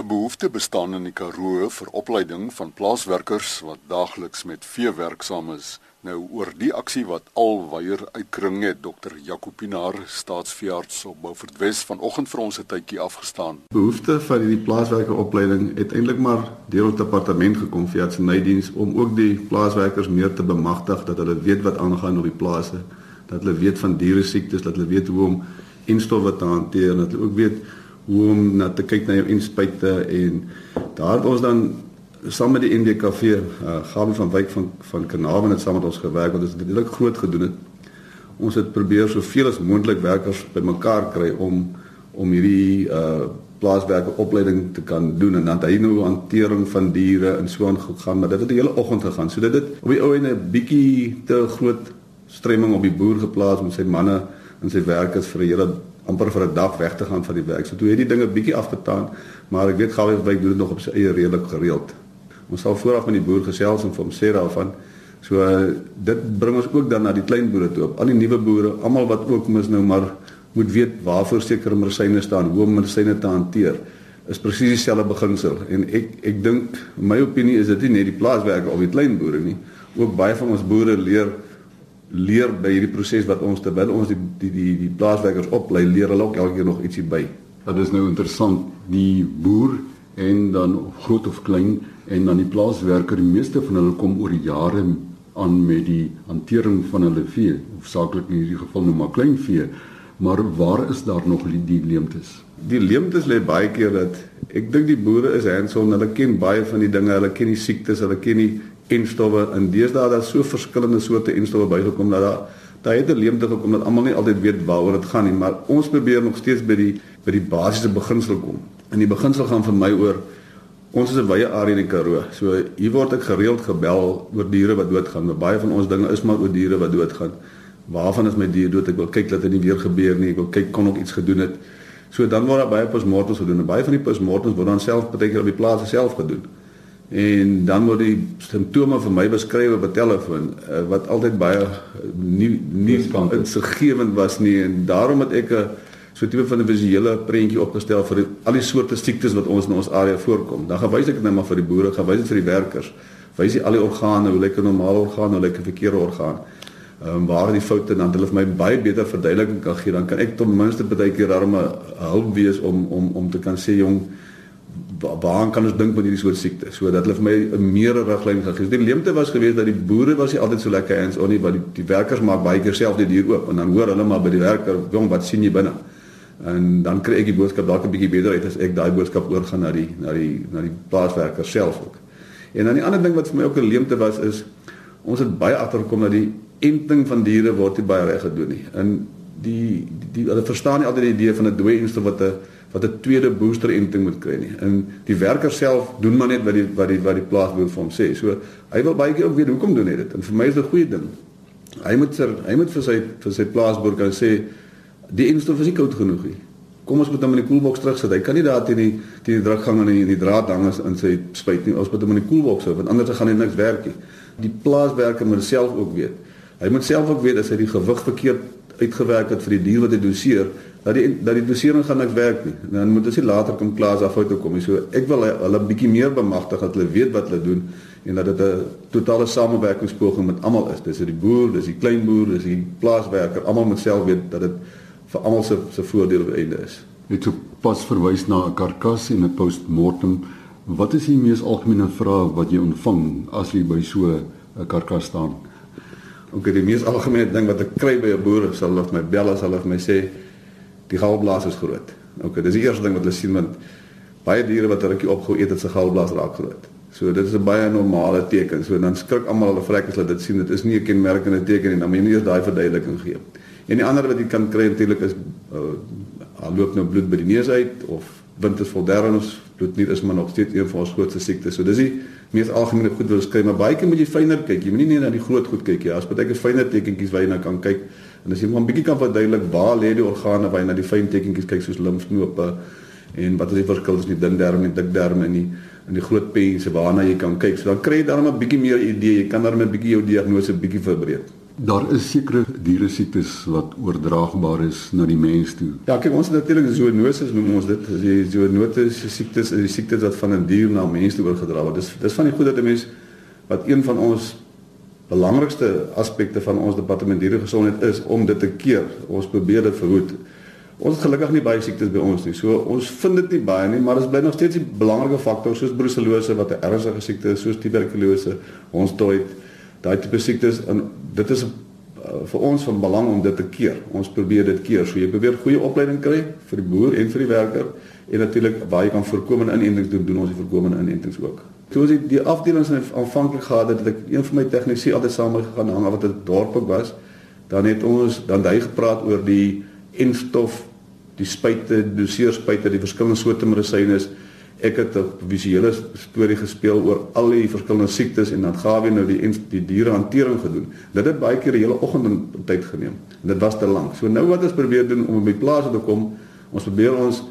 'n Behoefte bestaan in die Karoo vir opleiding van plaaswerkers wat daagliks met vee werksaam is. Nou oor die aksie wat alweier uitkring het Dr. Jacopinaar staatsveearts op Beaufort Wes vanoggend vir ons 'n tydjie afgestaan. Behoefte van hierdie plaaswerkeropleiding het eintlik maar deur ons departement gekom via sy nydiens om ook die plaaswerkers meer te bemagtig dat hulle weet wat aangaan op die plase, dat hulle weet van diere siektes, dat hulle weet hoe om instowwe te hanteer dat hulle ook weet hoe om na te kyk na jou inspuite en daar het ons dan saam met die NDKV uh, eh, Gawie van Wyk van van Kanaal het saam met ons gewerk want ons het dit regtig groot gedoen het. Ons het probeer soveel as moontlik werkers bymekaar kry om om hierdie uh plaaswerker opleiding te kan doen en dan hy nou hantering van diere en so aan gegaan maar dit het die hele oggend gegaan. So dit het op die ou en 'n bietjie te groot stremming op die boer geplaas met sy manne en sy werkers vir 'n hele amper vir 'n dag weg te gaan van die werk. So toe het die dinge bietjie afgetaan, maar ek weet gawe wyk doen dit nog op sy eie redelik gereeld. Ons sal vooraf met die boer gesels en vir hom sê daarvan. So dit bring ons ook dan na die klein boere toe. Al die nuwe boere, almal wat ook mis nou maar moet weet waarvoor sekere medisyne staan, hoe om medisyne te hanteer is presies dieselfde beginsel en ek ek dink my opinie is dit nie net die plaaswerker of die klein boere nie ook baie van ons boere leer leer by hierdie proses wat ons terwyl ons die die die, die plaaswerkers oplei, leer hulle ook elke keer nog ietsie by. Dat is nou interessant, die boer en dan groot of klein en dan die plaaswerker, die meeste van hulle kom oor jare aan met die hantering van hulle vee, hoofsaaklik in hierdie geval nou maar klein vee. Maar waar is daar nog die leemtes? Die leemtes lê baie keer dat ek dink die boere is hands-on, hulle ken baie van die dinge, hulle ken die siektes, hulle ken die enstowwe in deesdae daar so verskillende soorte enstowwe bygekom dat daar daar het 'n leemte gekom dat almal nie altyd weet waaroor dit gaan nie maar ons probeer nog steeds by die by die basiese beginsel kom. En die beginsel gaan vir my oor ons is 'n wye area in die Karoo. So hier word ek gereeld gebel oor diere wat doodgaan. Maar baie van ons dinge is maar oor diere wat doodgaan. Waarvan is my dier dood? Ek wil kyk dat dit nie weer gebeur nie. Ek wil kyk kon ek iets gedoen het? So dan word daar baie postmortems gedoen. En baie van die postmortems word dan self baie keer op die plaas self gedoen en dan word die simptome vir my beskryf op 'n telefoon uh, wat altyd baie nie nie insiggewend was nie en daarom het ek 'n so 'n tipe van 'n visuele prentjie opgestel vir die, al die soorte siektes wat ons in ons area voorkom. Dan gewys ek dit net maar vir die boere, gewys dit vir die werkers. Wys jy al die organe, hoe lyk 'n normale orgaan, hoe lyk 'n verkeerde orgaan. Ehm um, waar die foute dan hulle vir my baie beter verduideliking kan gee, dan kan ek ten minste baie keer daarmee hulp wees om om om te kan sê jong waaraan kan ons dink met hierdie soort siekte sodat hulle vir my 'n meer riglyn gegee het. Die leemte was geweest dat die boere was nie altyd so lekker hands on nie, want die, die werkers maak baie keer self die dier oop en dan hoor hulle maar by die werker, "Jong, wat sien jy binne?" En dan kry ek die boodskap dalk 'n bietjie beter uit as ek daai boodskap oorgaan na die na die na die plaaswerker self ook. En dan die ander ding wat vir my ook 'n leemte was is ons het baie agtergekom dat die enting van diere word nie baie reg gedoen nie. En die die hulle verstaan nie altyd die idee van 'n dooie enste wat 'n wat 'n tweede booster enting moet kry nie. En die werker self doen maar net wat die wat die wat die plaasboer vir hom sê. So hy wil baie keer ook weet hoekom doen hy dit. En vir my is dit 'n goeie ding. Hy moet sy hy moet vir sy vir sy plaasboer kan sê die enstof is nie koud genoeg nie. Kom ons moet hom in die koelboks terugsit. Hy kan nie daar teen die teen die drukgang en die, die draad hang as in sy spuit nie. Ons moet hom in die koelboks hou want anders gaan hy niks werk nie. Die plaaswerker moet self ook weet. Hy moet self ook weet as hy die gewig verkeerd uitgewerk het vir die dier wat hy doseer dat die dat die dosering gaan niks werk nie. Dan moet ons nie later kom klaas af uit kom nie. So ek wil hulle bietjie meer bemagtig dat hulle weet wat hulle doen en dat dit 'n totale samewerkingspoging met almal is. Dis die boer, dis die klein boer, dis die plaaswerker. Almal moet self weet dat dit vir almal se se voordeel op einde is. Net so pas verwys na 'n karkas en 'n postmortem. Wat is die mees algemene vraag wat jy ontvang as jy by so 'n karkas staan? Ook die mees algemene ding wat ek kry by 'n boer, sal hulle my bel as hulle vir my sê die galblaas is groot. OK, dis die eerste ding wat hulle sien want baie diere wat 'n rukkie opgehou het, het se galblaas raak groot. So dit is 'n baie normale teken. So dan skrik almal hulle vrek as hulle dit sien. Dit is nie 'n kenmerkende teken nie. Moet jy eers daai verduideliking gee. En die ander wat jy kan kry natuurlik is uh loop nou bloed by die neus uit of wind is vol derms, bloednier is maar nog steeds een van ons grootste siektes. So dis die mees algemene goed wat ons kry, maar baie keer moet jy fyner kyk. Jy moenie net na die groot goed kyk nie. Daar's baie keer fyner tekentjies waar jy na kan kyk. En as jy maar 'n bietjie kan verduidelik waar lê die organe jy na die fyn tekentjies kyk soos limfknope en wat is die verskil tussen die dun darm en dik darm en die en die groot pense waarna jy kan kyk. So dan kry jy dan 'n bietjie meer idee. Jy kan dan 'n bietjie jou diagnose bietjie verbreek. Daar is sekere diere siektes wat oordraagbaar is na die mens toe. Ja, kyk ons natuurlik zoonoses noem ons dit. As jy zoonotiese siektes is die siektes wat van 'n dier na mens toe oorgedra word. Dis dis van die goed dat 'n mens wat een van ons belangrikste aspekte van ons departement dieregesondheid is om dit te keer. Ons probeer dit verhoed. Ons het gelukkig nie baie siektes by ons nie. So ons vind dit nie baie nie, maar dit bly nog steeds 'n belangrike faktor soos brucellose wat 'n ernstige siekte is, soos tuberkulose, ons dood daai tipe siektes en dit is uh, vir ons van belang om dit te keer. Ons probeer dit keer. So jy probeer goeie opleiding kry vir die boer en vir die werker en natuurlik waar jy kan voorkomende inentings doen, doen ons die voorkomende inentings ook. Toe ons die, die afdelings aanvanklik gehad het, het ek een van my tegnisi altyd saam met gegaan hang wat 'n dorp ook was. Dan het ons dan hy gepraat oor die enstof, die spuite, doseerspuite, die verskillende soorte medisyne is ek het 'n visuele storie gespeel oor al die verskillende siektes en dan gaan we nou die die diere hantering gedoen. Dit het baie keer 'n hele oggend tyd geneem. En dit was te lank. So nou wat ons probeer doen om die plaas te kom, ons probeer ons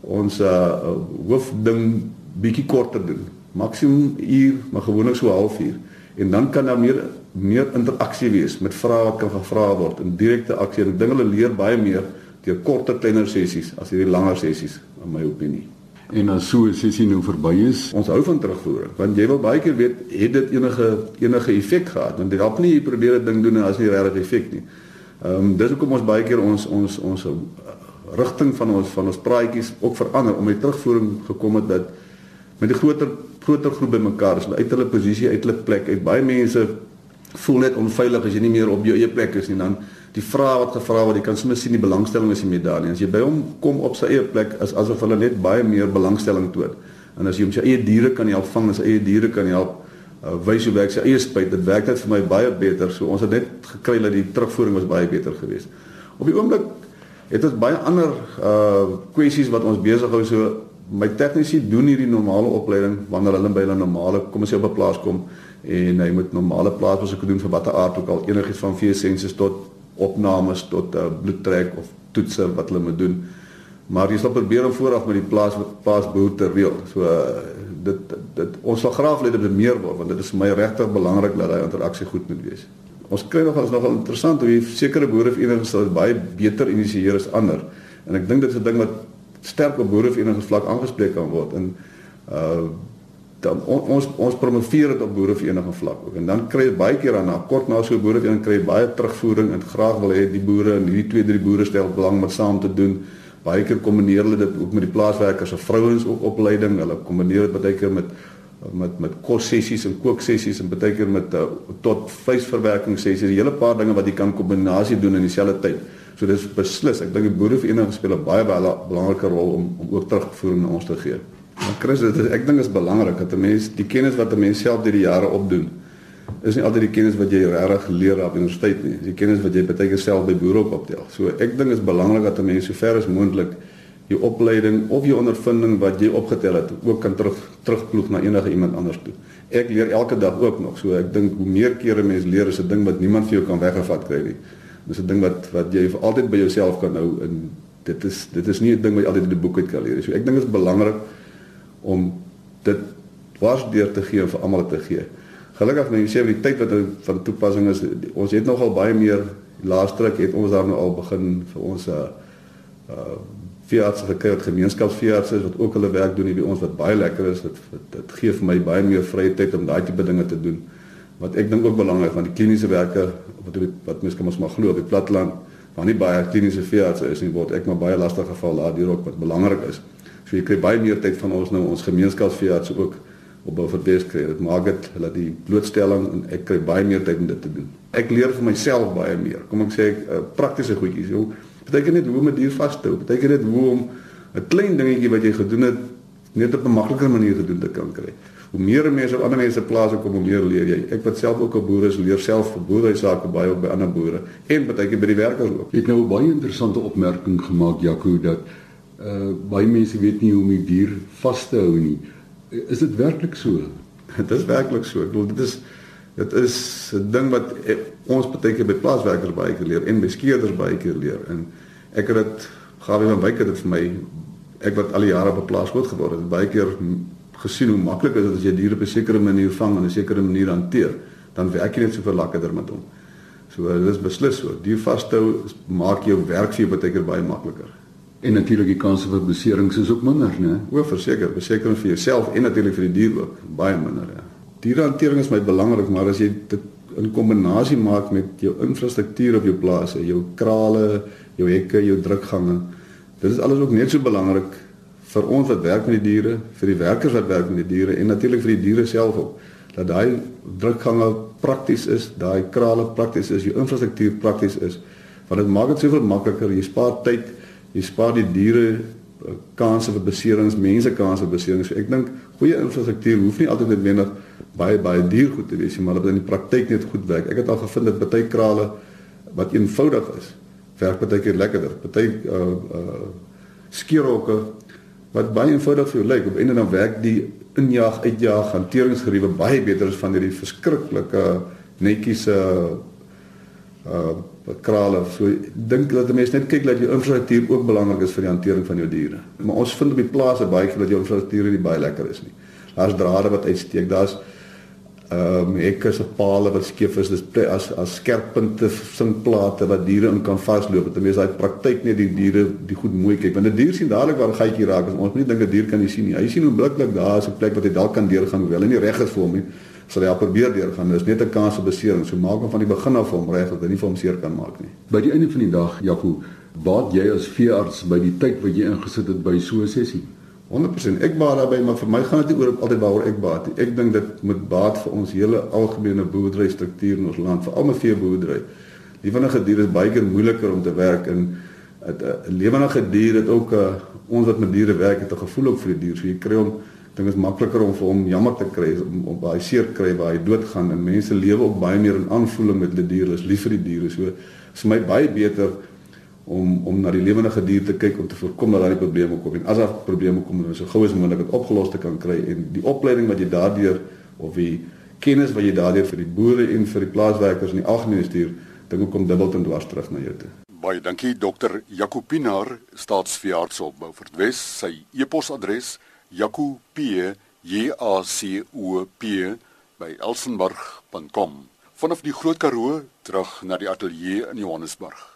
ons uh hoofding bietjie korter doen. Maksimum uur, maar gewoonlik so 'n halfuur. En dan kan daar meer meer interaksie wees met vrae wat kan gevra word in direkte aksie. En dinge hulle leer baie meer deur korter kleiner sessies as hierdie langer sessies in my opinie. En as so 'n sessie nou verby is, ons hou van terugvoering, want jy wil baie keer weet het dit enige enige effek gehad? Want dit help nie jy probeer 'n ding doen en as nie regtig effek nie. Ehm um, dis hoekom ons baie keer ons ons ons uh, rigting van ons van ons praatjies ook verander om met terugvoering gekom het dat met 'n groter groter groep bymekaar is, uit hulle posisie, uit hulle plek, uit baie mense voel net onveilig as jy nie meer op jou eie plek is nie dan die vrae wat gevra word, jy kan sommer sien die belangstelling is nie meer daar nie. As jy by hom kom op sy eie plek, is asof hulle net baie meer belangstelling toon. En as jy hom sy eie diere kan help vang, sy eie diere kan help uh, wys hoe werk sy eie spuit, dit werk net vir my baie beter. So ons het net gekry dat die terugvoering was baie beter geweest. Op die oomblik het ons baie ander uh kwessies wat ons besig hou so my tegnisi doen hierdie normale opleiding wanneer hulle by hulle normale kom as jy op 'n plaas kom en hy moet normale plaasbesoeke doen vir watter aard ook al enigiets van veesensus tot opnames tot uh, bloedtrek of toetse wat hulle moet doen. Maar jy sal probeer om vooraf met die plaas plaasboer te reël. So uh, dit dit ons sal graag wil hê dit meer word want dit is vir my regtig belangrik dat daai interaksie goed moet wees. Ons kry nog as nogal interessant hoe sekere boereverenigings dit baie beter initieer as ander. En ek dink dit is 'n ding wat sterk op boereverenigings vlak aangespreek kan word. En uh dan on, ons ons promoveer dit op boerevereniging vlak ook. En dan kry jy baie keer aan na kort na so boerevereniging kry jy baie terugvoering en graag wil hê die boere en hierdie twee drie boere stel belang met saam te doen. Baie keer kombineer hulle dit ook met die plaaswerkers se vrouens ook opleiding. Hulle kombineer dit baie keer met met met kos sessies en kook sessies en baie keer met uh, tot vleisverwerking sessies 'n hele paar dinge wat jy kan kombinasie doen in dieselfde tyd so dis beslis ek dink die boerevereniging speel 'n baie baie belangrike rol om om ook terugvoering na ons te gee Maar Chris, dit is, ek dink is belangrik dat 'n mens die kennis wat 'n mens self deur die jare opdoen, is nie altyd die kennis wat jy regtig geleer op universiteit nie. Die kennis wat jy baie keer self by boere op optel. So ek dink is belangrik dat 'n mens so ver as moontlik jou opleiding of jou ondervinding wat jy opgetel het ook kan terug terugploeg na enige iemand anders toe. Ek leer elke dag ook nog. So ek dink hoe meer kere mens leer is 'n ding wat niemand vir jou kan weggevat kry nie. Dis 'n ding wat wat jy vir altyd by jouself kan hou en dit is dit is nie 'n ding wat jy altyd uit 'n boek uit kan leer. So ek dink dit is belangrik om dit dwars deur te gee vir almal te gee. Gelukkig nou jy sê die tyd wat van toepassing is, ons het nogal baie meer laaste ruk het ons daar nou al begin vir ons uh uh veeartse gekry het gemeenskapsveeartse wat ook hulle werk doen hier by ons wat baie lekker is. Dit dit gee vir my baie meer vrye tyd om daai tipe dinge te doen. Wat ek dink ook belangrik want die kliniese werke wat wat mens kan ons maar glo op die platteland waar nie baie kliniese veeartse is nie word ek maar baie lastige geval daardeur ook wat belangrik is. So jy kry baie meer tyd van ons nou ons gemeenskapsveearts ook op Beaufortwes kry. Dit maak dit dat die blootstelling en ek kry baie meer tyd om dit te doen. Ek leer vir myself baie meer. Kom ek sê ek uh, praktiese goedjies. Hoe beteken dit hoe om 'n dier vas te hou? Beteken dit hoe om 'n klein dingetjie wat jy gedoen het net op 'n makliker manier gedoen te kan kry. Hoe meer mense op ander mense plase kom hoe meer leer jy. Ek wat self ook 'n boer is, leer self vir boerderysake baie ook by ander boere en baie keer by die werkers ook. Jy het nou 'n baie interessante opmerking gemaak Jaco dat uh baie mense weet nie hoe om die dier vas te hou nie. Is dit werklik so? Dit is werklik so. Ek bedoel dit is dit is 'n ding wat eh, ons baie keer by plaaswerkers baie keer leer en by skeerders baie keer leer en ek het dit gawe van baie keer dit vir my ek wat al die jare op 'n plaas groot geword het, baie keer gesien hoe maklik is dit as jy diere op 'n sekere manier vang en 'n sekere manier hanteer, dan werk jy net soveel lekkerder met hom. So dit is beslis so. Dier vashou maak jou werk vir jou baie keer baie makliker. En natuurlik die kans vir beserings is ook minder, né? O, verseker, besekering vir jouself en natuurlik vir die dier ook baie minder, ja. Dierehantering is my belangrik, maar as jy dit in kombinasie maak met jou infrastruktuur op jou plaas, jou krale, jou hekke, jou drukgange, dit is alles ook net so belangrik vir ons wat werk met die diere, vir die werkers wat werk met die diere en natuurlik vir die diere self ook dat daai drukgange prakties is, daai krale prakties is, jou infrastruktuur prakties is. Want dit maak dit soveel makliker. Jy spaar tyd, jy spaar die diere eh, kanse vir beserings, mense kanse vir beserings. So ek dink goeie infrastruktuur hoef nie altyd noodwendig baie baie duur goed te wees nie, maar dat dit in die praktyk net goed werk. Ek het al gevind dat baie krale wat eenvoudig is, werk baie keer lekkerder. Party uh uh skierokke wat baie eenvoudig vir jou lyk, op einde dan werk die injaag uitjaag hanteringsgeriewe baie beter as van hierdie verskriklike netjies uh uh krale. So dink dat 'n mens net kyk dat jou infrastruktuur ook belangrik is vir die hantering van jou diere. Maar ons vind op die plase baie keer dat jou infrastruktuur nie baie lekker is nie. Daar's drade wat uitsteek. Daar's ehm um, hekke se pale wat skeef is. Dis as as skerppunte sinkplate wat diere in kan vasloop. Dit is daai praktyk net die diere die goed mooi kyk. Want 'n die dier sien dadelik waar 'n gaatjie raak. Ons moet nie dink 'n dier kan nie sien nie. Hy sien onmiddellik daar is 'n plek wat hy dalk kan deurgaan hoewel hy nie reg is vir hom nie. Sal hy al probeer deurgaan. Dis net 'n kans op besering. So maak hom van die begin af hom reg dat hy nie vir hom seer kan maak nie. By die einde van die dag, Jaco, baat jy as veearts by die tyd wat jy ingesit het by so 'n sessie? 100% ek baat daarbey maar vir my gaan dit nie oor altyd waaroor ek baat nie. Ek dink dit moet baat vir ons hele algemene boerderystruktuur in ons land, veral met veeboerdery. Lewendige diere is baie keer moeiliker om te werk en 'n lewendige dier het ook 'n uh, ons wat met diere werk het 'n gevoel ook vir die dier. So jy kry hom dink is makliker om vir hom jammer te kry om, om baie seer kry waar hy doodgaan en mense lewe ook baie meer in aanvoeling met hulle diere. Hulle is lief vir die diere. So is vir my baie beter om om na die lewendige dier te kyk om te voorkom dat daar probleme kom. En as daar probleme kom dan so gou as moontlik dit opgelos te kan kry. En die opleiding wat jy daardeur of die kennis wat jy daardeur vir die boere en vir die plaaswerkers in die algemeen stuur dink ek kom dubbel en dwars terug na jou toe. Baie dankie dokter Jacopinaar staatsveearts op Beaufort Wes. Sy e-posadres jacop@jacop by elsenburg.com vanaf die Groot Karoo terug na die ateljee in Johannesburg